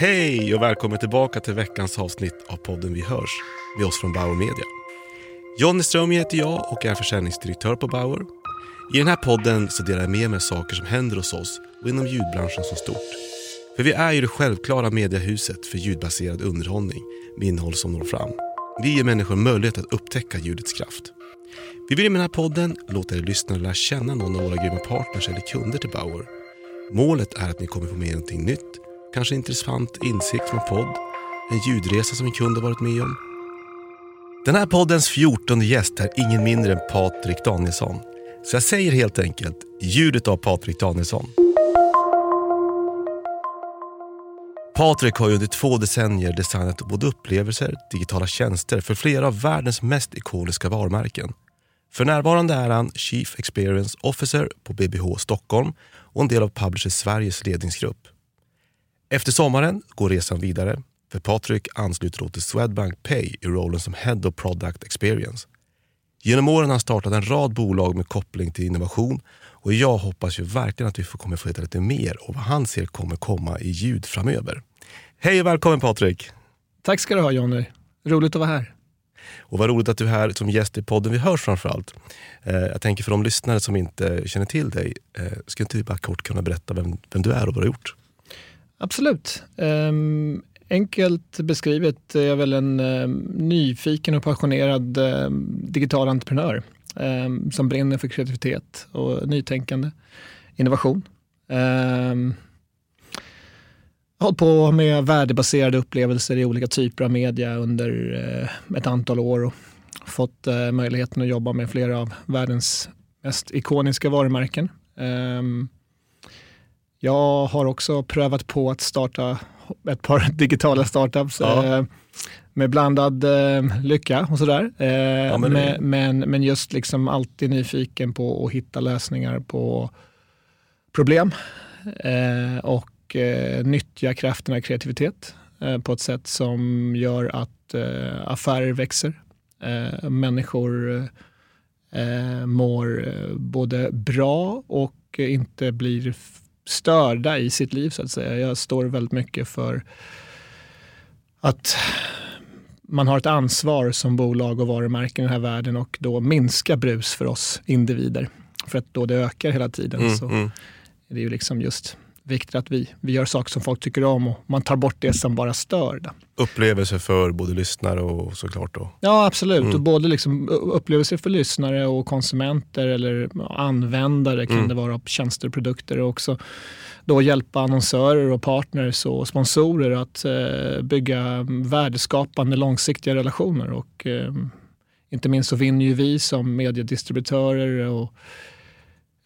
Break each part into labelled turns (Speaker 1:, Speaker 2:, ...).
Speaker 1: Hej och välkommen tillbaka till veckans avsnitt av podden Vi hörs med oss från Bauer Media. Jonny Ström heter jag och är försäljningsdirektör på Bauer. I den här podden så delar jag med mig saker som händer hos oss och inom ljudbranschen som stort. För vi är ju det självklara mediehuset för ljudbaserad underhållning med innehåll som når fram. Vi ger människor möjlighet att upptäcka ljudets kraft. Vi vill med den här podden låta er lyssnare lära känna någon av våra grymma partners eller kunder till Bauer. Målet är att ni kommer få med er någonting nytt, kanske intressant insikt från podd, en ljudresa som en kund har varit med om. Den här poddens 14 gäst är ingen mindre än Patrik Danielsson. Så jag säger helt enkelt ljudet av Patrik Danielsson. Patrik har ju under två decennier designat både upplevelser, digitala tjänster för flera av världens mest ikoniska varumärken. För närvarande är han Chief Experience Officer på BBH Stockholm och en del av Publishers Sveriges ledningsgrupp. Efter sommaren går resan vidare för Patrik ansluter då till Swedbank Pay i rollen som Head of Product Experience. Genom åren har han startat en rad bolag med koppling till innovation och jag hoppas ju verkligen att vi får kommer få veta lite mer om vad han ser kommer komma i ljud framöver. Hej och välkommen Patrik!
Speaker 2: Tack ska du ha Jonny. Roligt att vara här.
Speaker 1: Och vad roligt att du är här som gäst i podden Vi hörs framförallt. Eh, jag tänker för de lyssnare som inte känner till dig, eh, skulle inte du bara kort kunna berätta vem, vem du är och vad du har gjort?
Speaker 2: Absolut. Um, enkelt beskrivet är jag väl en um, nyfiken och passionerad um, digital entreprenör som brinner för kreativitet och nytänkande, innovation. Um, jag har hållit på med värdebaserade upplevelser i olika typer av media under uh, ett antal år och fått uh, möjligheten att jobba med flera av världens mest ikoniska varumärken. Um, jag har också prövat på att starta ett par digitala startups ja. eh, med blandad eh, lycka och sådär. Eh, ja, men, det... men, men, just liksom alltid nyfiken på att hitta lösningar på problem eh, och eh, nyttja krafterna i kreativitet eh, på ett sätt som gör att affärer växer. människor mår både bra och inte blir störda i sitt liv så att säga. Jag står väldigt mycket för att man har ett ansvar som bolag och varumärken i den här världen och då minska brus för oss individer. För att då det ökar hela tiden mm, så mm. är det ju liksom just viktigt att vi, vi gör saker som folk tycker om och man tar bort det som bara stör. Då.
Speaker 1: Upplevelser för både lyssnare och såklart då?
Speaker 2: Ja absolut, mm. och både liksom upplevelser för lyssnare och konsumenter eller användare kan mm. det vara tjänster och produkter och också då hjälpa annonsörer och partners och sponsorer att eh, bygga värdeskapande långsiktiga relationer. Och, eh, inte minst så vinner ju vi som mediedistributörer och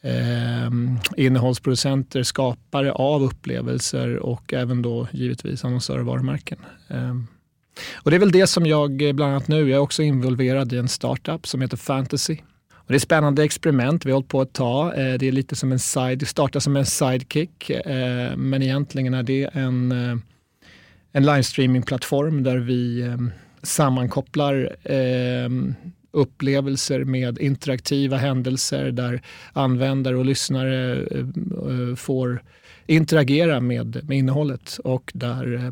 Speaker 2: eh, innehållsproducenter, skapare av upplevelser och även då givetvis annonsörer och varumärken. Eh, och det är väl det som jag bland annat nu, jag är också involverad i en startup som heter Fantasy. Och det är ett spännande experiment, vi har hållit på ett tag. Eh, det är lite som en side, det startar som en sidekick eh, men egentligen är det en, eh, en livestreamingplattform där vi ehm, sammankopplar ehm, upplevelser med interaktiva händelser där användare och lyssnare eh, får interagera med, med innehållet och där eh,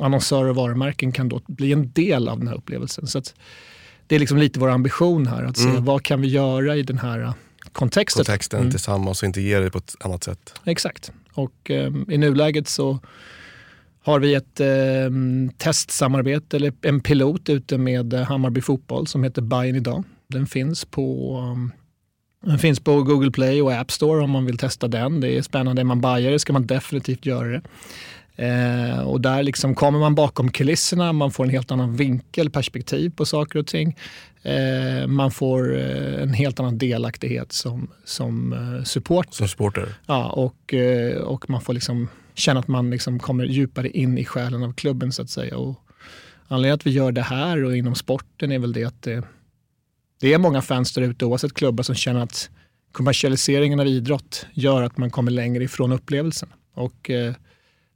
Speaker 2: annonsörer och varumärken kan då bli en del av den här upplevelsen. Så det är liksom lite vår ambition här, att se mm. vad kan vi göra i den här eh, kontexten.
Speaker 1: Kontexten mm. tillsammans och integrera det på ett annat sätt.
Speaker 2: Exakt. Och um, i nuläget så har vi ett eh, testsamarbete, eller en pilot ute med Hammarby Fotboll som heter Bajen idag. Den finns på um, den finns på Google Play och App Store om man vill testa den. Det är spännande. Är man bajare ska man definitivt göra det. Eh, och där liksom kommer man bakom kulisserna, man får en helt annan vinkel, perspektiv på saker och ting. Eh, man får eh, en helt annan delaktighet som, som eh, support.
Speaker 1: Som supporter?
Speaker 2: Ja, och, eh, och man får liksom känna att man liksom kommer djupare in i själen av klubben så att säga. Och, anledningen att vi gör det här och inom sporten är väl det att det, det är många fans där ute, oavsett klubbar, som känner att kommersialiseringen av idrott gör att man kommer längre ifrån upplevelsen. Och eh,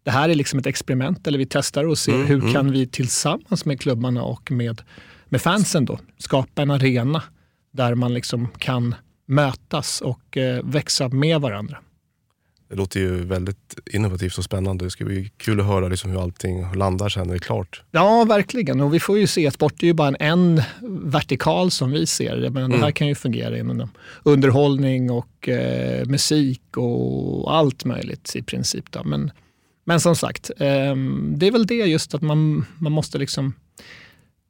Speaker 2: det här är liksom ett experiment, eller vi testar och ser
Speaker 1: Mm,
Speaker 2: hur
Speaker 1: mm.
Speaker 2: kan vi tillsammans med klubbarna och med, med fansen då skapa en arena där man liksom kan mötas och eh, växa med varandra.
Speaker 1: Det låter ju väldigt innovativt och spännande. Det ska bli kul att höra liksom hur allting landar sen när det är klart.
Speaker 2: Ja, verkligen. Och vi får ju se att sport är ju bara en, vertikal som vi ser det. Men det här
Speaker 1: Mm.
Speaker 2: kan ju fungera inom underhållning och eh, musik och allt möjligt i princip. Då. Men, men som sagt, eh, det är väl det just att man, man måste liksom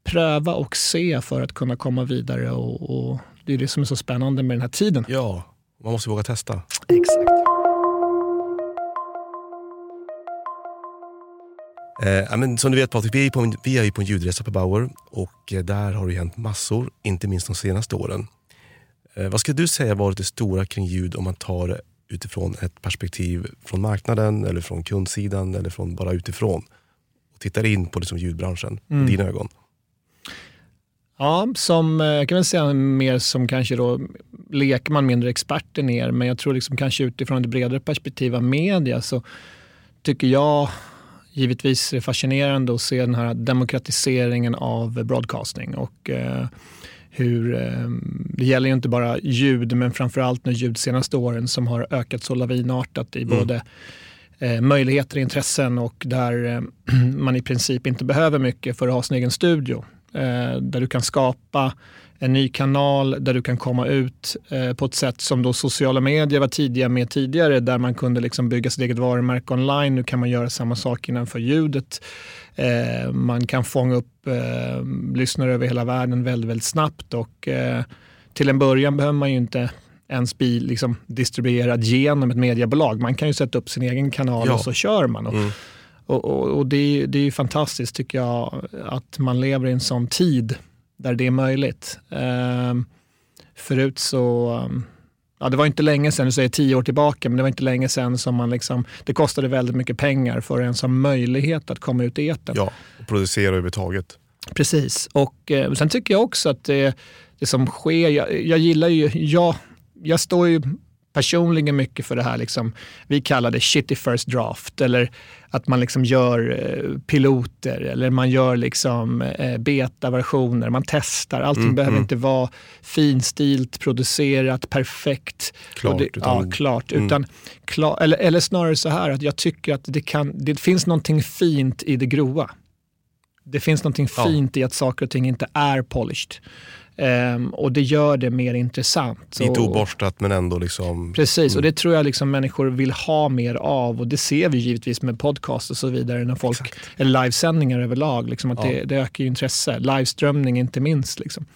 Speaker 2: pröva och se för att kunna komma vidare. Och, och det är det som är så spännande med den här tiden.
Speaker 1: Ja, man måste våga testa.
Speaker 2: Exakt.
Speaker 1: Eh, men som du vet Patrik, vi är, på en, vi är ju på en ljudresa på Bauer och eh, där har det hänt massor, inte minst de senaste åren. Eh, vad skulle du säga varit det stora kring ljud om man tar det utifrån ett perspektiv från marknaden eller från kundsidan eller från bara utifrån och tittar in på det som ljudbranschen
Speaker 2: Mm.
Speaker 1: med dina ögon?
Speaker 2: Ja, som, eh, jag kan väl säga mer som kanske då lekman, mindre experter ner, men jag tror liksom kanske utifrån ett bredare perspektiv av media så tycker jag givetvis är fascinerande att se den här demokratiseringen av broadcasting och eh, hur, eh, det gäller ju inte bara ljud men framförallt nu ljud senaste åren som har ökat så lavinartat i
Speaker 1: Mm.
Speaker 2: både eh, möjligheter och intressen och där man i princip inte behöver mycket för att ha sin egen studio. Där du kan skapa en ny kanal där du kan komma ut eh, på ett sätt som då sociala medier var tidiga med tidigare där man kunde liksom bygga sitt eget varumärke online. Nu kan man göra samma sak innanför ljudet. Eh, man kan fånga upp eh, lyssnare över hela världen väldigt, väldigt snabbt och eh, till en början behöver man ju inte ens bli liksom, distribuerad genom ett mediebolag. Man kan ju sätta upp sin egen kanal
Speaker 1: Ja.
Speaker 2: och så kör man. Och,
Speaker 1: Mm.
Speaker 2: och, och, och det, är- det är fantastiskt tycker jag att man lever i en sån tid där det är möjligt. Ehm, förut så, ja det var inte länge sedan, du säger tio år tillbaka, men det var inte länge sedan som man liksom, det kostade väldigt mycket pengar för att ens ha möjlighet att komma ut i etern.
Speaker 1: Ja, och producera överhuvudtaget.
Speaker 2: Precis, och eh, sen tycker jag också att det, det som sker, jag, jag gillar ju, jag, jag står ju personligen mycket för det här, liksom, vi kallar det shitty first draft, eller att man liksom gör eh, piloter eller man gör liksom eh, betaversioner, man testar, allting
Speaker 1: Mm,
Speaker 2: behöver
Speaker 1: mm.
Speaker 2: inte vara finstilt, producerat, perfekt.
Speaker 1: Klart,
Speaker 2: det,
Speaker 1: utan-
Speaker 2: ja, klart.
Speaker 1: Mm.
Speaker 2: Utan, klar, eller, eller snarare så här, att jag tycker att det, kan, det finns någonting fint i det grova. Det finns någonting
Speaker 1: Ja.
Speaker 2: fint i att saker och ting inte är polished. Ehm, och det gör det mer intressant.
Speaker 1: Lite
Speaker 2: Och-
Speaker 1: oborstat men ändå liksom...
Speaker 2: Precis, och
Speaker 1: Mm.
Speaker 2: det tror jag liksom människor vill ha mer av. Och det ser vi givetvis med podcast och så vidare, när folk,
Speaker 1: Exakt.
Speaker 2: eller livesändningar överlag. Liksom, att
Speaker 1: Ja.
Speaker 2: det, det ökar ju intresse. Liveströmning inte minst. Liksom.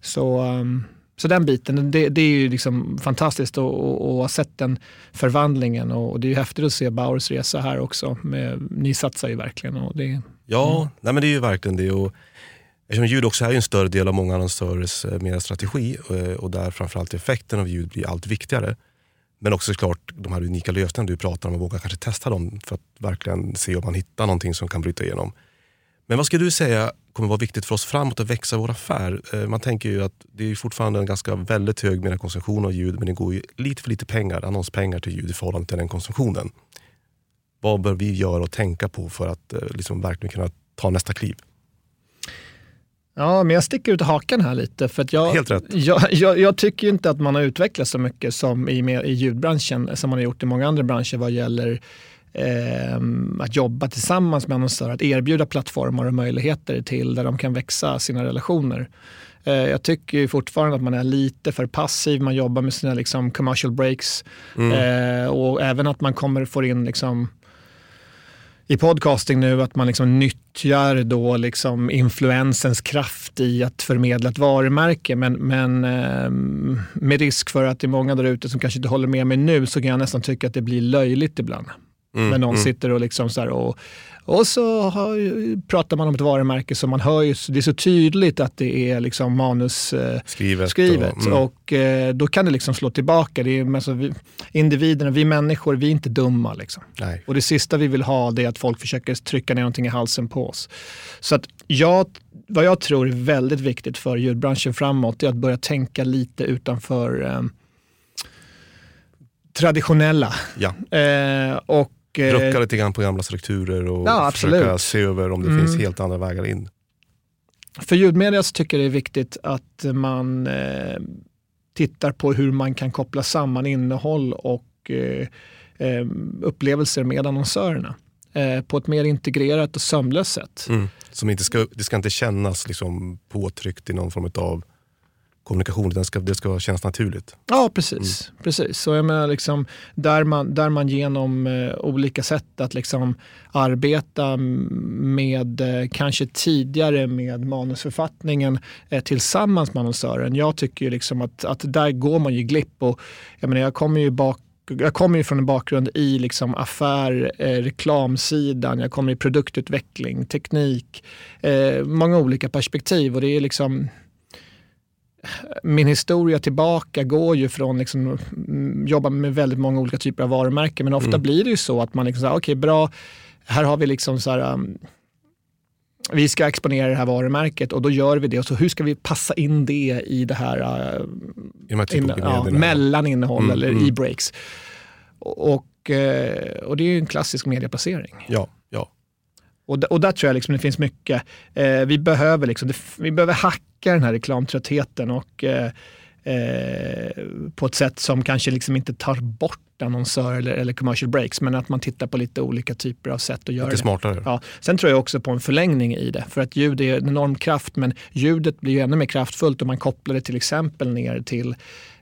Speaker 2: Så, ehm, så den biten, det, det är ju liksom fantastiskt att, ha sett den förvandlingen. Och det är ju häftigt att se Bauers resa här också. Med, ni satsar ju verkligen. Och det,
Speaker 1: Ja,
Speaker 2: Mm.
Speaker 1: nej men det är ju verkligen det. Och eftersom ljud också är en större del av många annonsörers eh, mera strategi eh, och där framförallt effekten av ljud blir allt viktigare. Men också såklart de här unika lösningarna du pratar om och våga kanske testa dem för att verkligen se om man hittar någonting som kan bryta igenom. Men vad skulle du säga kommer vara viktigt för oss framåt att växa vår affär? Eh, man tänker ju att det är fortfarande en ganska väldigt hög konsumtion av ljud men det går ju lite för lite pengar, annonspengar till ljud i förhållande till den konsumtionen. Vad bör vi göra och tänka på för att liksom verkligen kunna ta nästa kliv?
Speaker 2: Ja, men jag sticker ut hakan här lite. För att jag,
Speaker 1: Helt rätt.
Speaker 2: Jag, jag, jag tycker inte att man har utvecklats så mycket som i, i ljudbranschen som man har gjort i många andra branscher vad gäller eh, att jobba tillsammans med annonsörer, att erbjuda plattformar och möjligheter till där de kan växa sina relationer. Eh, jag tycker fortfarande att man är lite för passiv, man jobbar med sina liksom, commercial breaks eh, och även att man kommer får in liksom, i podcasting nu att man liksom nyttjar då liksom influensens kraft i att förmedla ett varumärke. Men, men ehm, med risk för att det är många där ute som kanske inte håller med mig nu så kan jag nästan tycka att det blir löjligt ibland.
Speaker 1: Mm,
Speaker 2: När någon
Speaker 1: mm.
Speaker 2: sitter och liksom så här och, och så har, pratar man om ett varumärke som man hör ju, det är så tydligt att det är liksom manus eh,
Speaker 1: Skrivet. Och, mm.
Speaker 2: Och eh, då kan det liksom slå tillbaka. Det är, alltså, vi, individerna, vi människor, vi är inte dumma. Liksom. Och det sista vi vill ha det är att folk försöker trycka ner någonting i halsen på oss. Så att jag, vad jag tror är väldigt viktigt för ljudbranschen framåt är att börja tänka lite utanför eh, traditionella.
Speaker 1: Ja.
Speaker 2: Eh, och, eh,
Speaker 1: Rucka lite grann på gamla strukturer och
Speaker 2: Ja,
Speaker 1: försöka se över om det
Speaker 2: Mm.
Speaker 1: finns helt andra vägar in.
Speaker 2: För ljudmedia så tycker jag det är viktigt att man eh, tittar på hur man kan koppla samman innehåll och eh, upplevelser med annonsörerna på ett mer integrerat och sömlöst sätt.
Speaker 1: Mm. Som inte ska, det ska inte kännas liksom påtryckt i någon form av kommunikation, det ska, det ska kännas naturligt.
Speaker 2: Ja, precis. precis. Så jag menar, liksom, där, man, där man genom eh, olika sätt att liksom, arbeta med, eh, kanske tidigare med manusförfattningen eh, tillsammans med annonsören. Jag tycker ju liksom att, att där går man ju glipp. Och, jag, menar, jag kommer ju bak jag kommer ju från en bakgrund i liksom affär, eh, reklamsidan, jag kommer i produktutveckling, teknik, eh, många olika perspektiv. Och det är liksom, min historia tillbaka går ju från liksom, mm, jobba med väldigt många olika typer av varumärken. Men ofta
Speaker 1: Mm.
Speaker 2: blir det ju så att man liksom säger, okej bra, här har vi liksom så här, um, vi ska exponera det här varumärket och då gör vi det. Och så hur ska vi passa in det i det här uh,
Speaker 1: I här
Speaker 2: in, ja,
Speaker 1: typologimedierna.
Speaker 2: mellaninnehåll
Speaker 1: Mm,
Speaker 2: eller
Speaker 1: mm.
Speaker 2: e-breaks? Och, och, eh, och det är ju en klassisk medieplacering.
Speaker 1: Ja.
Speaker 2: Och, och där tror jag liksom det finns mycket. Eh, vi, behöver liksom, det, vi behöver hacka den här reklamtröttheten och, eh, eh, på ett sätt som kanske liksom inte tar bort annonsör eller, eller commercial breaks, men att man tittar på lite olika typer av sätt att göra
Speaker 1: Lite
Speaker 2: det.
Speaker 1: smartare.
Speaker 2: Ja. Sen tror jag också på en förlängning i det, för att ljud är en enorm kraft, men ljudet blir ju ännu mer kraftfullt om man kopplar det till exempel ner till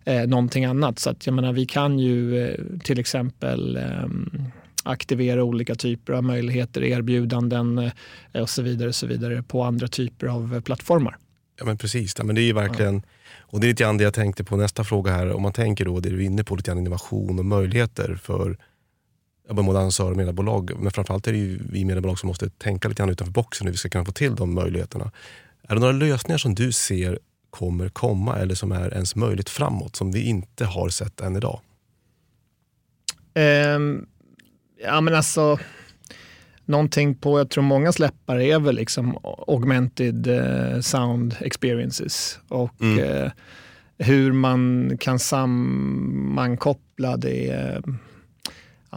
Speaker 2: eh, någonting annat. Så att jag menar, vi kan ju eh, till exempel ehm, aktivera olika typer av möjligheter, erbjudanden eh, och så vidare, och så vidare på andra typer av eh, plattformar.
Speaker 1: Ja men precis, ja, men det är ju verkligen, och det är lite grann det jag tänkte på nästa fråga här. Om man tänker då det du är inne på, lite grann innovation och möjligheter för ja, både annonsörer och mediebolag. Men framförallt är det ju vi mediebolag som måste tänka lite grann utanför boxen hur vi ska kunna få till de möjligheterna. Är det några lösningar som du ser kommer komma eller som är ens möjligt framåt som vi inte har sett än idag?
Speaker 2: Ehm, ja men alltså, någonting på, jag tror många släppar är väl liksom augmented eh, sound experiences och
Speaker 1: Mm.
Speaker 2: eh, hur man kan sammankoppla det eh,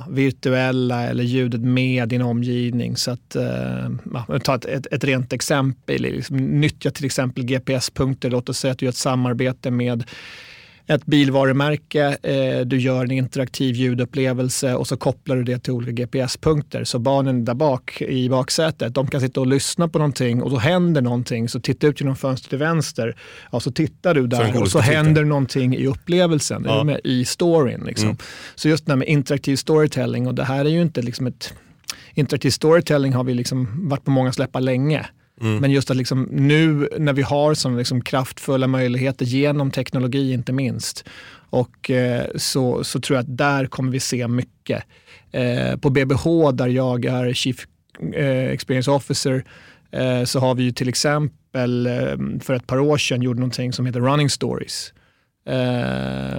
Speaker 2: virtuella eller ljudet med din omgivning. Så att, eh, ja, ta ett, ett, ett rent exempel, liksom, nyttja till exempel GPS-punkter. Låt oss säga att du gör ett samarbete med ett bilvarumärke, eh, du gör en interaktiv ljudupplevelse och så kopplar du det till olika GPS-punkter. Så barnen där bak i baksätet, de kan sitta och lyssna på någonting och då händer någonting. Så titta ut genom fönstret till vänster, ja, så tittar du
Speaker 1: Så
Speaker 2: där
Speaker 1: går
Speaker 2: och så
Speaker 1: titta.
Speaker 2: händer någonting i upplevelsen,
Speaker 1: Ja.
Speaker 2: med? i storyn. Liksom.
Speaker 1: Mm.
Speaker 2: Så just det här med interaktiv storytelling och det här är ju inte liksom ett Interaktiv storytelling har vi liksom varit på många släppar länge.
Speaker 1: Mm.
Speaker 2: Men just att liksom nu när vi har sådana liksom kraftfulla möjligheter genom teknologi inte minst. Och eh, så, så tror jag att där kommer vi se mycket. Eh, på BBH där jag är Chief eh, Experience Officer så har vi ju till exempel för ett par år sedan gjort någonting som heter Running Stories.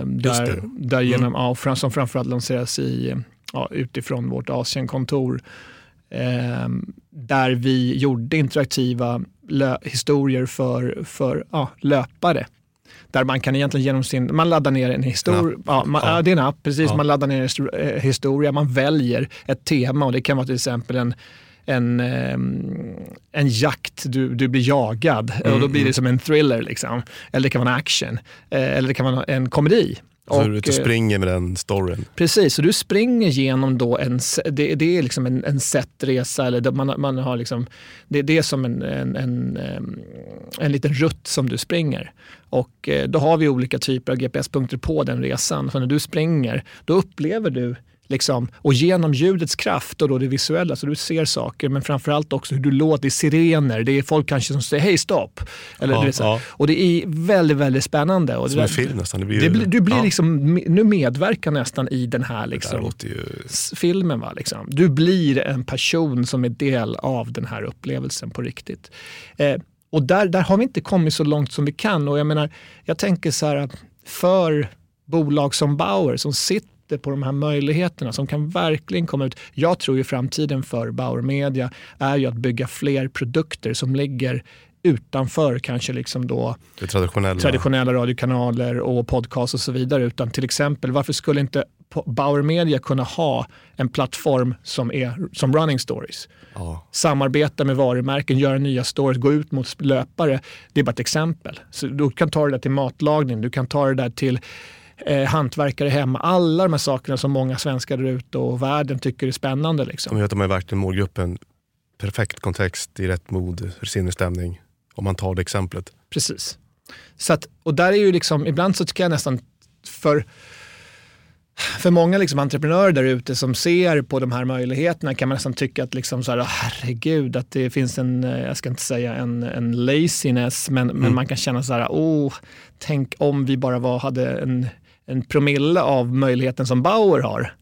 Speaker 2: Där, där genom, ja, fram, som framförallt lanseras i, ja, utifrån vårt Asienkontor. Eh, där vi gjorde interaktiva historier för, för ja, löpare. Där man kan egentligen genom sin, man laddar ner en historia, ja, man,
Speaker 1: Ja.
Speaker 2: det är en app, precis,
Speaker 1: Ja.
Speaker 2: man laddar ner en eh, historia, man väljer ett tema och det kan vara till exempel en en, ehm, en jakt, du, du blir jagad och då blir det som en thriller. Liksom. Eller det kan vara en action. Eh, eller det kan vara en komedi.
Speaker 1: Så du och
Speaker 2: eh,
Speaker 1: springer med den storyn.
Speaker 2: Precis, så du springer genom då en, det, det är liksom en, en sättresa, eller det- man, man har liksom, det, det är som en, en, en, en liten rutt som du springer. Och eh, då har vi olika typer av GPS-punkter på den resan. Så när du springer, då upplever du Liksom, och genom ljudets kraft och då det visuella, så du ser saker, men framförallt också hur du låter, det är sirener, det är folk kanske som säger hej stopp. Eller,
Speaker 1: Ja,
Speaker 2: här.
Speaker 1: ja.
Speaker 2: Och det är väldigt, väldigt spännande. Och det
Speaker 1: Som en film nästan. Det blir, ju-
Speaker 2: det du blir
Speaker 1: ja,
Speaker 2: liksom, nu medverkar nästan i den här
Speaker 1: Det
Speaker 2: liksom,
Speaker 1: ju...
Speaker 2: filmen. Va, liksom. Du blir en person som är del av den här upplevelsen på riktigt. Eh, och där, där har vi inte kommit så långt som vi kan. Och jag menar, jag tänker så här, för bolag som Bauer som sitter sitter på de här möjligheterna som kan verkligen komma ut. Jag tror ju framtiden för Bauer Media är ju att bygga fler produkter som ligger utanför kanske liksom då
Speaker 1: traditionella.
Speaker 2: traditionella radiokanaler och podcast och så vidare. Utan till exempel, varför skulle inte Bauer Media kunna ha en plattform som är som running stories?
Speaker 1: Ja.
Speaker 2: Samarbeta med varumärken, göra nya stories, gå ut mot löpare. Det är bara ett exempel. Så du kan ta det där till matlagning, du kan ta det där till eh, hantverkare hemma. Alla de här sakerna som många svenskar där ute och världen tycker är spännande. Liksom.
Speaker 1: De gör att de är verkligen målgruppen. Perfekt kontext, i rätt mod, sinnesstämning. Om man tar det exemplet.
Speaker 2: Precis. Så att, och där är ju liksom, ibland så tycker jag nästan för, för många liksom entreprenörer där ute som ser på de här möjligheterna kan man nästan tycka att liksom så här, "Åh, herregud, att det finns en, eh, jag ska inte säga en, en laziness, men, men man kan känna så här, oh, tänk om vi bara var, hade en, en promille av möjligheten som Bauer har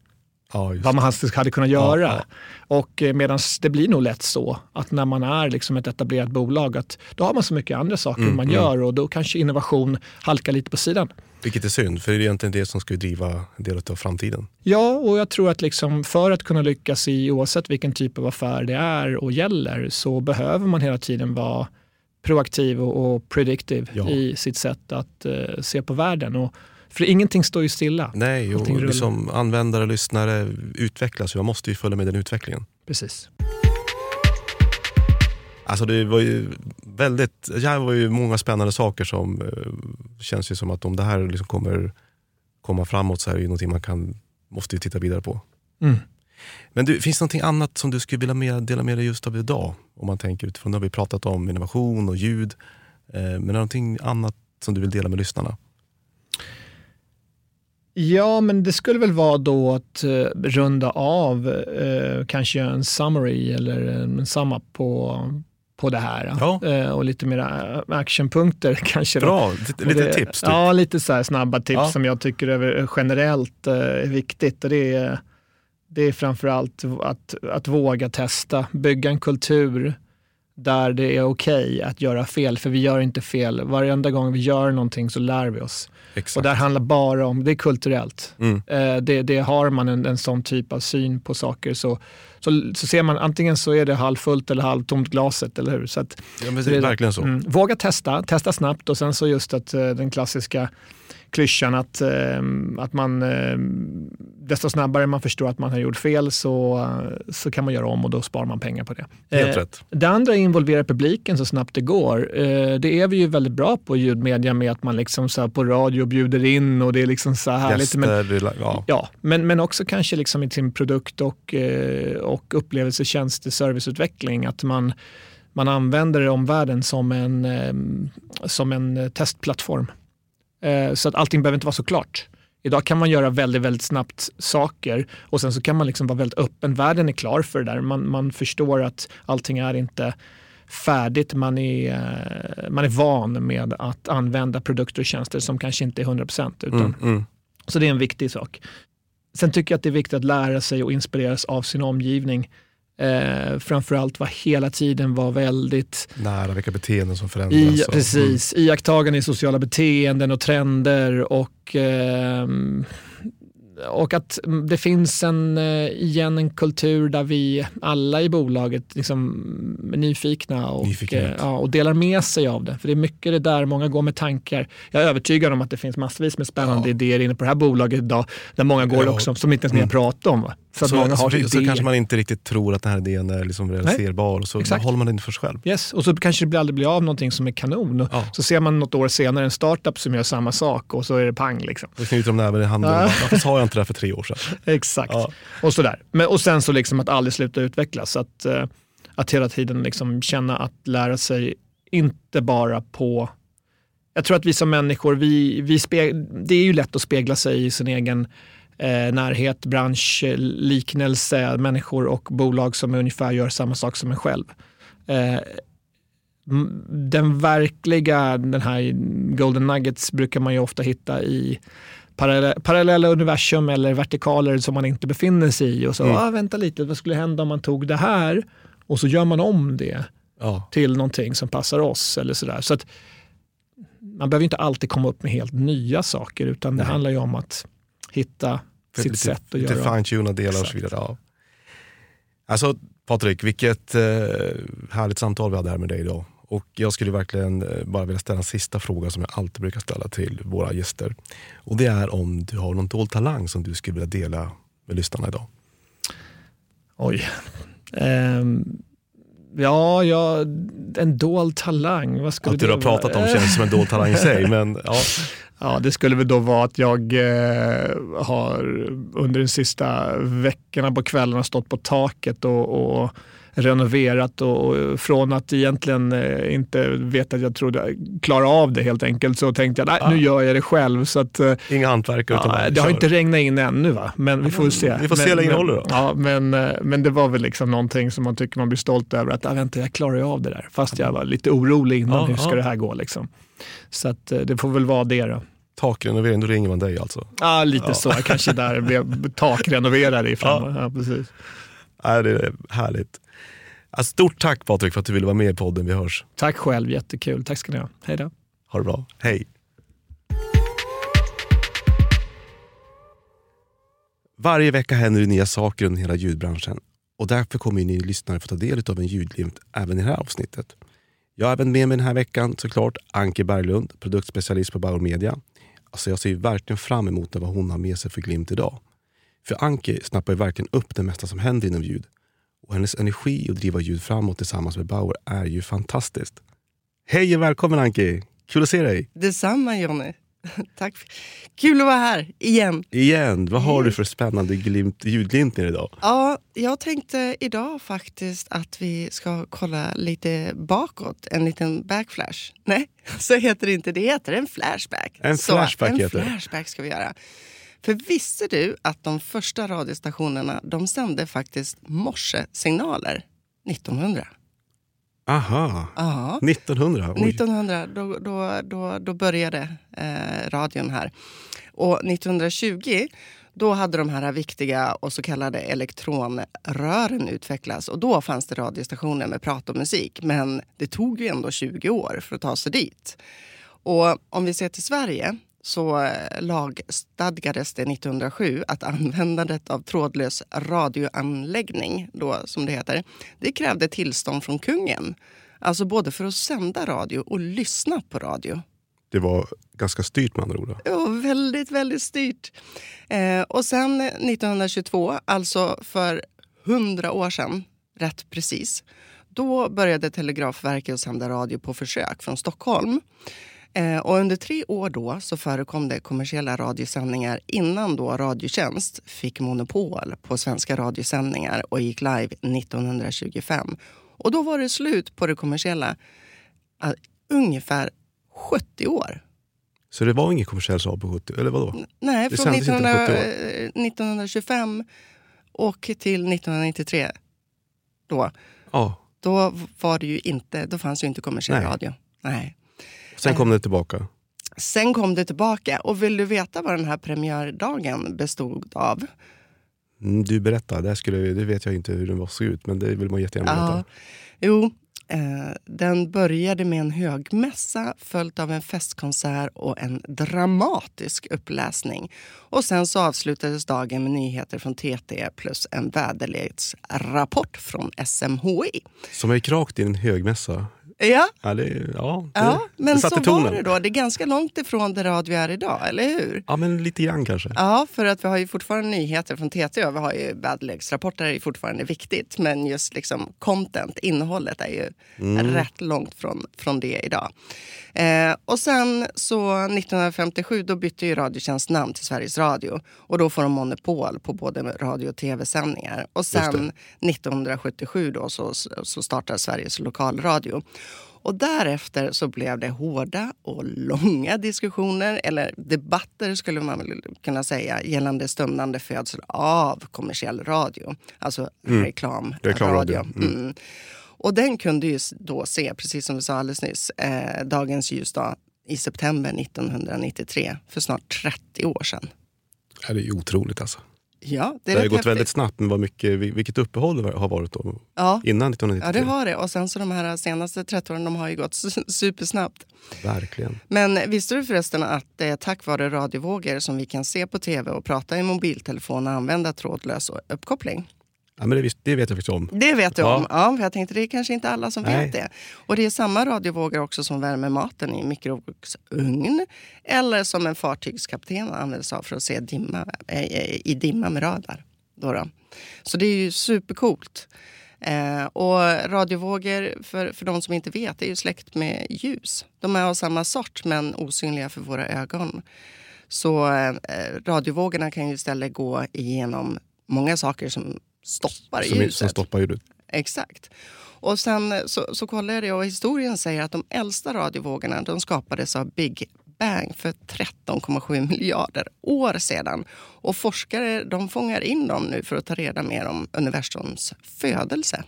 Speaker 1: Ja,
Speaker 2: vad man hade kunnat göra.
Speaker 1: Ja,
Speaker 2: Och medan det blir nog lätt så att när man är liksom ett etablerat bolag, att då har man så mycket andra saker
Speaker 1: Mm,
Speaker 2: man gör och då kanske innovation halkar lite på sidan.
Speaker 1: Vilket är synd, för det är egentligen det som ska driva en del av framtiden.
Speaker 2: Ja, och jag tror att liksom för att kunna lyckas i oavsett vilken typ av affär det är och gäller så behöver man hela tiden vara proaktiv och, och predictive
Speaker 1: Ja.
Speaker 2: i sitt sätt att eh, se på världen. Och, för ingenting står ju stilla.
Speaker 1: Nej, och liksom användare, lyssnare utvecklas. Jag måste ju följa med den utvecklingen.
Speaker 2: Precis.
Speaker 1: Alltså det var ju väldigt, det här var ju många spännande saker som eh, känns ju som att om det här liksom kommer komma framåt så är det ju någonting man kan, måste ju titta vidare på.
Speaker 2: Mm.
Speaker 1: Men du, finns det någonting annat som du skulle vilja med, dela med dig just av idag? Om man tänker utifrån, nu har vi pratat om innovation och ljud. Eh, men är det någonting annat som du vill dela med lyssnarna?
Speaker 2: Ja, men det skulle väl vara då att eh, runda av, eh, kanske göra en summary eller en sum på, på det här.
Speaker 1: Ja.
Speaker 2: Eh, och lite mera actionpunkter kanske. Då.
Speaker 1: Bra, lite,
Speaker 2: Och
Speaker 1: lite
Speaker 2: det,
Speaker 1: tips. Typ.
Speaker 2: Ja, lite så snabba tips
Speaker 1: Ja.
Speaker 2: som jag tycker är generellt eh, är viktigt. Och det, är, det är framförallt att, att våga testa, bygga en kultur där det är okej att göra fel, för vi gör inte fel. Varenda gång vi gör någonting så lär vi oss.
Speaker 1: Exakt.
Speaker 2: Och det handlar bara om, det är kulturellt.
Speaker 1: Mm.
Speaker 2: Eh, det, det har man en, en sån typ av syn på saker så, så, så ser man antingen så är det halvfullt eller halvtomt glaset, eller hur? Så att,
Speaker 1: ja, det är verkligen så.
Speaker 2: Mm. Våga testa, testa snabbt och sen så just att eh, den klassiska klyschan att, eh, att man eh, desto snabbare man förstår att man har gjort fel så, så kan man göra om och då sparar man pengar på det.
Speaker 1: Helt
Speaker 2: Eh,
Speaker 1: rätt.
Speaker 2: det andra är att involvera publiken så snabbt det går. Det är vi ju väldigt bra på i ljudmedia med att man liksom så på radio bjuder in och det är liksom så här härligt.
Speaker 1: Gäster,
Speaker 2: Men,
Speaker 1: ja.
Speaker 2: ja, men, men också kanske liksom i sin produkt och, och upplevelsetjänst, serviceutveckling. Att man, man använder omvärlden som en, som en testplattform. Eh, så att allting behöver inte vara så klart. Idag kan man göra väldigt, väldigt snabbt saker och sen så kan man liksom vara väldigt öppen. Världen är klar för det där. Man, man förstår att allting är inte färdigt. Man är, eh, man är van med att använda produkter och tjänster som kanske inte är 100% utan
Speaker 1: Mm, mm.
Speaker 2: så det är en viktig sak. Sen tycker jag att det är viktigt att lära sig och inspireras av sin omgivning. Eh, framförallt vara hela tiden vara väldigt
Speaker 1: Nära vilka beteenden som förändras.
Speaker 2: i, precis, iakttagande i sociala beteenden och trender och, ehm, och att det finns en, eh, igen en kultur där vi alla i bolaget liksom är nyfikna och, eh, ja, och delar med sig av det. För det är mycket det där, många går med tankar. Jag är övertygad om att det finns massvis med spännande
Speaker 1: Ja.
Speaker 2: idéer inne på det här bolaget idag, där många går
Speaker 1: Ja.
Speaker 2: också, som inte ens ni
Speaker 1: Mm.
Speaker 2: pratat om. Va? Att
Speaker 1: så,
Speaker 2: många har
Speaker 1: så,
Speaker 2: idéer.
Speaker 1: så kanske man inte riktigt tror att den här idén är liksom realiserbar och så
Speaker 2: exakt.
Speaker 1: håller man den för sig själv.
Speaker 2: Yes, och så kanske det aldrig blir av någonting som är kanon. Och
Speaker 1: Ja.
Speaker 2: Så ser man något år senare en startup som gör samma sak och så är det pang. Liksom.
Speaker 1: Då knyter de näven i handen.
Speaker 2: Ja.
Speaker 1: Varför sa jag inte det här för tre år sedan?
Speaker 2: Exakt.
Speaker 1: Ja.
Speaker 2: Och, sådär. Men, och sen så liksom att aldrig sluta utvecklas. Att, eh, att hela tiden liksom känna att lära sig, inte bara på... Jag tror att vi som människor, vi, vi speg, det är ju lätt att spegla sig i sin egen närhet, bransch, eh, liknelse, människor och bolag som ungefär gör samma sak som en själv. Eh, den verkliga, den här golden nuggets brukar man ju ofta hitta i parallella, parallella universum eller vertikaler som man inte befinner sig i. Och så,
Speaker 1: Mm.
Speaker 2: ah, vänta lite, vad skulle hända om man tog det här? Och så gör man om det
Speaker 1: Ja.
Speaker 2: till någonting som passar oss. eller sådär. Så att man behöver inte alltid komma upp med helt nya saker utan det
Speaker 1: Nej.
Speaker 2: handlar ju om att hitta sitt
Speaker 1: lite,
Speaker 2: sätt att
Speaker 1: lite
Speaker 2: göra.
Speaker 1: fine-tuna delar och så vidare. Ja. Alltså Patrik, vilket eh, härligt samtal vi hade här med dig idag. Och jag skulle verkligen eh, bara vilja ställa en sista fråga som jag alltid brukar ställa till våra gäster. Och det är om du har någon dold talang som du skulle vilja dela med lyssnarna idag.
Speaker 2: Oj. Ehm, ja, ja, en dold talang. Vad skulle
Speaker 1: Att du har
Speaker 2: det
Speaker 1: pratat om känns som en dold talang i sig. Men ja,
Speaker 2: Ja, det skulle väl då vara att jag eh, har under de sista veckorna på kvällarna stått på taket och, och renoverat och, från att egentligen eh, inte veta att jag trodde klara av det helt enkelt så tänkte jag nej, nu gör jag det själv. Så att, eh,
Speaker 1: inga hantverkare utan
Speaker 2: Ja, det har inte regnat in ännu va, men vi får väl se.
Speaker 1: vi får se hur länge det
Speaker 2: men,
Speaker 1: håller då.
Speaker 2: Ja, men, eh, men det var väl liksom någonting som man tycker man blir stolt över. Att ah, vänta, jag klarar ju av det där. Fast jag var lite orolig innan.
Speaker 1: Ja,
Speaker 2: hur ska
Speaker 1: ja.
Speaker 2: det här gå liksom? Så att, det får väl vara det då.
Speaker 1: Takrenovering, då ringer man dig alltså.
Speaker 2: Ja, lite så. Jag kanske där blev takrenoverare ifrån. Ja. precis.
Speaker 1: Nej, det är härligt. Alltså, stort tack Patrik för att du ville vara med i podden. Vi hörs.
Speaker 2: Tack själv, jättekul. Tack ska ni ha. Hej då.
Speaker 1: Ha det bra. Hej. Varje vecka händer det nya saker under hela ljudbranschen och därför kommer ni lyssnare få ta del av en ljudglimt även i det här avsnittet. Jag har även med mig den här veckan såklart Anke Berglund, produktspecialist på Bauer Media. Alltså jag ser verkligen fram emot vad hon har med sig för glimt idag. För Anke snappar ju verkligen upp det mesta som händer inom ljud. Och hennes energi att driva ljud framåt tillsammans med Bauer är ju fantastiskt. Hej och välkommen Anke! Kul att se dig!
Speaker 3: Detsamma Jonny. Tack. Kul att vara här igen.
Speaker 1: Igen, vad har du för spännande glimt, ljudglimtar idag?
Speaker 3: Ja, jag tänkte idag faktiskt att vi ska kolla lite bakåt. En liten backflash. Nej, så heter det inte. Det heter en flashback.
Speaker 1: En
Speaker 3: så,
Speaker 1: flashback
Speaker 3: en
Speaker 1: heter det.
Speaker 3: flashback ska vi göra. För visste du att de första radiostationerna de sände faktiskt morsesignaler 1900?
Speaker 1: Aha,
Speaker 3: Ja.
Speaker 1: 1900. Oj.
Speaker 3: 1900, då, då, då, då började eh, radion här. Och 1920 då hade de här viktiga och så kallade elektronrören utvecklats. Och då fanns det radiostationer med prat och musik. Men det tog ju ändå 20 år för att ta sig dit. Och om vi ser till Sverige så eh, lagstadgades det 1907 att användandet av trådlös radioanläggning, då, som det heter, det krävde tillstånd från kungen. Alltså både för att sända radio och lyssna på radio.
Speaker 1: Det var ganska styrt med andra ord.
Speaker 3: var väldigt, väldigt styrt. Eh, och sen 1922, alltså för hundra år sedan, rätt precis, då började Telegrafverket sända radio på försök från Stockholm. Eh, och under tre år då så förekom det kommersiella radiosändningar innan då Radiotjänst fick monopol på svenska radiosändningar och gick live 1925. Och då var det slut på det kommersiella eh, ungefär 70 år.
Speaker 1: Så det var ingen kommersiell radio på 70 eller vadå?
Speaker 3: Nej,
Speaker 1: Det
Speaker 3: från
Speaker 1: sändes inte på
Speaker 3: 1900,
Speaker 1: 70 år.
Speaker 3: eh, 1925 och till 1993. Då,
Speaker 1: Ja,
Speaker 3: då, var det ju inte, då fanns ju inte kommersiell
Speaker 1: Nej.
Speaker 3: radio. Nej.
Speaker 1: Sen kom det tillbaka.
Speaker 3: Sen kom det tillbaka. Och vill du veta vad den här premiärdagen bestod av?
Speaker 1: Mm, Du berättar, det, skulle, det vet jag inte hur den var såg ut men det vill man jättegärna
Speaker 3: Ja.
Speaker 1: veta.
Speaker 3: Jo, eh, den började med en högmässa följt av en festkonsert och en dramatisk uppläsning. Och sen så avslutades dagen med nyheter från TT plus en väderleksrapport från SMHI.
Speaker 1: Som gick rakt in i en högmässa.
Speaker 3: Ja,
Speaker 1: Ja, det, ja, det,
Speaker 3: ja men så
Speaker 1: satte
Speaker 3: var
Speaker 1: tonen.
Speaker 3: det då. Det är ganska långt ifrån det radio är idag, eller hur?
Speaker 1: Ja, men lite grann kanske.
Speaker 3: Ja, för att vi har ju fortfarande nyheter från TT och vi har ju väderleksrapporter är fortfarande viktigt. Men just liksom content, innehållet är ju rätt långt från, från det idag. Eh, och sen så 1957 då bytte ju Radiotjänst namn till Sveriges Radio. Och då får de monopol på både radio och tv-sändningar. Och sen 1977 då så, så startar Sveriges lokalradio. Och därefter så blev det hårda och långa diskussioner, eller debatter skulle man väl kunna säga, gällande stundande födsel av kommersiell radio. Alltså reklamradio.
Speaker 1: Reklamradio,
Speaker 3: Mm. Och den kunde ju då se, precis som vi sa alldeles nyss, eh, dagens ljusdag i september 1993, för snart 30 år sedan.
Speaker 1: Det är ju otroligt alltså.
Speaker 3: Ja, det
Speaker 1: Det har gått
Speaker 3: häftigt.
Speaker 1: väldigt snabbt, men vad mycket, vilket uppehåll det har varit då,
Speaker 3: Ja.
Speaker 1: innan
Speaker 3: Ja,
Speaker 1: 1993.
Speaker 3: det har det. Och sen så de här senaste 30 åren, de har ju gått su- supersnabbt.
Speaker 1: Verkligen.
Speaker 3: Men visste du förresten att det är tack vare radiovågor som vi kan se på tv och prata i mobiltelefon och använda trådlös uppkoppling?
Speaker 1: Ja, men det, vet jag faktiskt om.
Speaker 3: Det vet du
Speaker 1: Ja.
Speaker 3: om. Ja, för jag tänkte det är kanske inte alla som
Speaker 1: Nej.
Speaker 3: vet det. Och det är samma radiovågor också som värmer maten i mikrovågsugn. Eller som en fartygskapten använder sig av för att se dimma, eh, i dimma med radar. Då då. Så det är ju supercoolt. Eh, och radiovågor, för, för de som inte vet, är ju släkt med ljus. De är av samma sort men osynliga för våra ögon. Så eh, radiovågorna kan ju istället gå igenom många saker som stoppar
Speaker 1: Som,
Speaker 3: ljuset.
Speaker 1: som stoppar ljudet.
Speaker 3: Exakt. Och sen så, så kollade jag och historien säger att de äldsta radiovågorna de skapades av Big Bang för 13,7 miljarder år sedan. Och forskare de fångar in dem nu för att ta reda mer om universums födelse.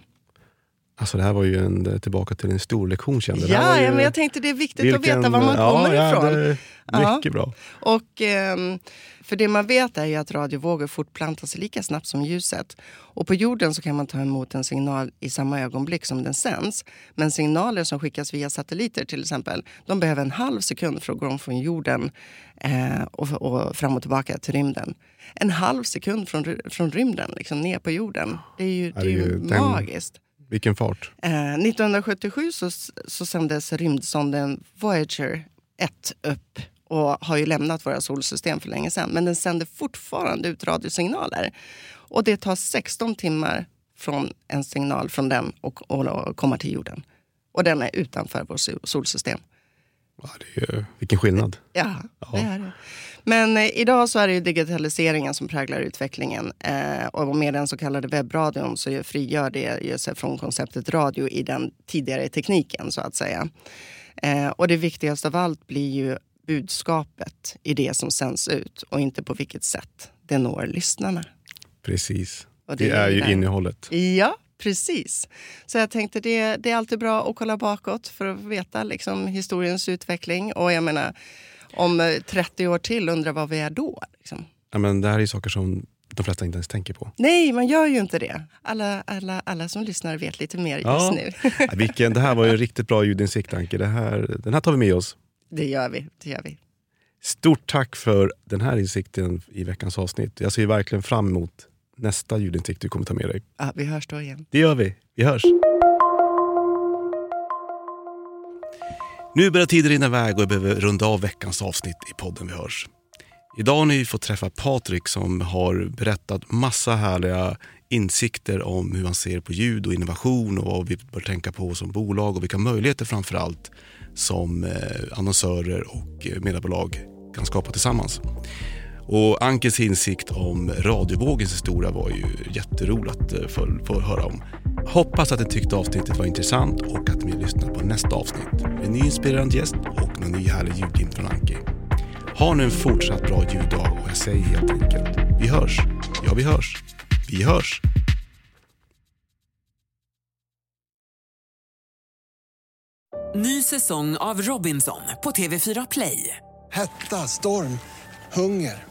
Speaker 1: Alltså det här var ju en, tillbaka till en stor lektion kände
Speaker 3: Ja,
Speaker 1: ju-
Speaker 3: ja, men jag tänkte det är viktigt att
Speaker 1: vilken-
Speaker 3: veta var man
Speaker 1: ja,
Speaker 3: kommer
Speaker 1: ja,
Speaker 3: ifrån.
Speaker 1: det mycket bra.
Speaker 3: Och, ehm, för det man vet är ju att radiovågor fortplantar sig lika snabbt som ljuset. Och på jorden så kan man ta emot en signal i samma ögonblick som den sänds. Men signaler som skickas via satelliter till exempel, de behöver en halv sekund för att gå från jorden eh, och, och fram och tillbaka till rymden. En halv sekund från, från rymden, liksom ner på jorden. Det är ju, det är ju
Speaker 1: Herregud, den-
Speaker 3: magiskt.
Speaker 1: Vilken fart.
Speaker 3: Eh, 1977 så, så sändes rymdsonden Voyager 1 upp och har ju lämnat våra solsystem för länge sedan. Men den sänder fortfarande ut radiosignaler. Och det tar 16 timmar från en signal från den och, och, och komma till jorden. Och den är utanför vårt solsystem.
Speaker 1: Ja, det är, ju- vilken skillnad.
Speaker 3: Ja, det är det. Men eh, idag så är det digitaliseringen som präglar utvecklingen. Eh, och med den så kallade webbradion så frigör det ju sig från konceptet radio i den tidigare tekniken så att säga. Eh, och det viktigaste av allt blir ju budskapet i det som sänds ut och inte på vilket sätt det når lyssnarna.
Speaker 1: Precis.
Speaker 3: Och
Speaker 1: Det, är ju
Speaker 3: där.
Speaker 1: innehållet.
Speaker 3: Ja, precis. Så jag tänkte det, det är alltid bra att kolla bakåt för att veta liksom, historiens utveckling. Och jag menar, om eh, 30 år till, undrar vad vi är då? Liksom.
Speaker 1: Ja, men det här är saker som de flesta inte ens tänker på.
Speaker 3: Nej, man gör ju inte det. Alla, alla, alla som lyssnar vet lite mer just
Speaker 1: Ja.
Speaker 3: nu.
Speaker 1: Ja, vilken, det här var ju en riktigt bra ljudinsikt Anke. Det här, den här tar vi med oss.
Speaker 3: det gör vi. Det gör vi.
Speaker 1: Stort tack för den här insikten i veckans avsnitt. Jag ser verkligen fram emot nästa ljudinsikt du kommer ta med dig.
Speaker 3: Ja, vi hörs då igen.
Speaker 1: Det gör vi. Vi hörs. Nu börjar tiden rinna iväg och jag behöver runda av veckans avsnitt i podden Vi hörs. Idag har ni fått träffa Patrik som har berättat massa härliga insikter om hur han ser på ljud och innovation och vad vi bör tänka på som bolag och vilka möjligheter framför allt som eh, annonsörer och eh, mediebolag kan skapa tillsammans. Och Ankes insikt om radiovågens historia var ju jätteroligt att eh, få, få höra om. Hoppas att ni tyckte avsnittet var intressant och att ni lyssnar på nästa avsnitt. med En ny inspirerande gäst och någon ny härlig ljudglimt från Anki. Ha nu en fortsatt bra ljuddag och jag säger helt enkelt, vi hörs. Ja, vi hörs. Vi hörs.
Speaker 4: Ny säsong av Robinson på TV4 Play.
Speaker 5: Hetta, storm, hunger.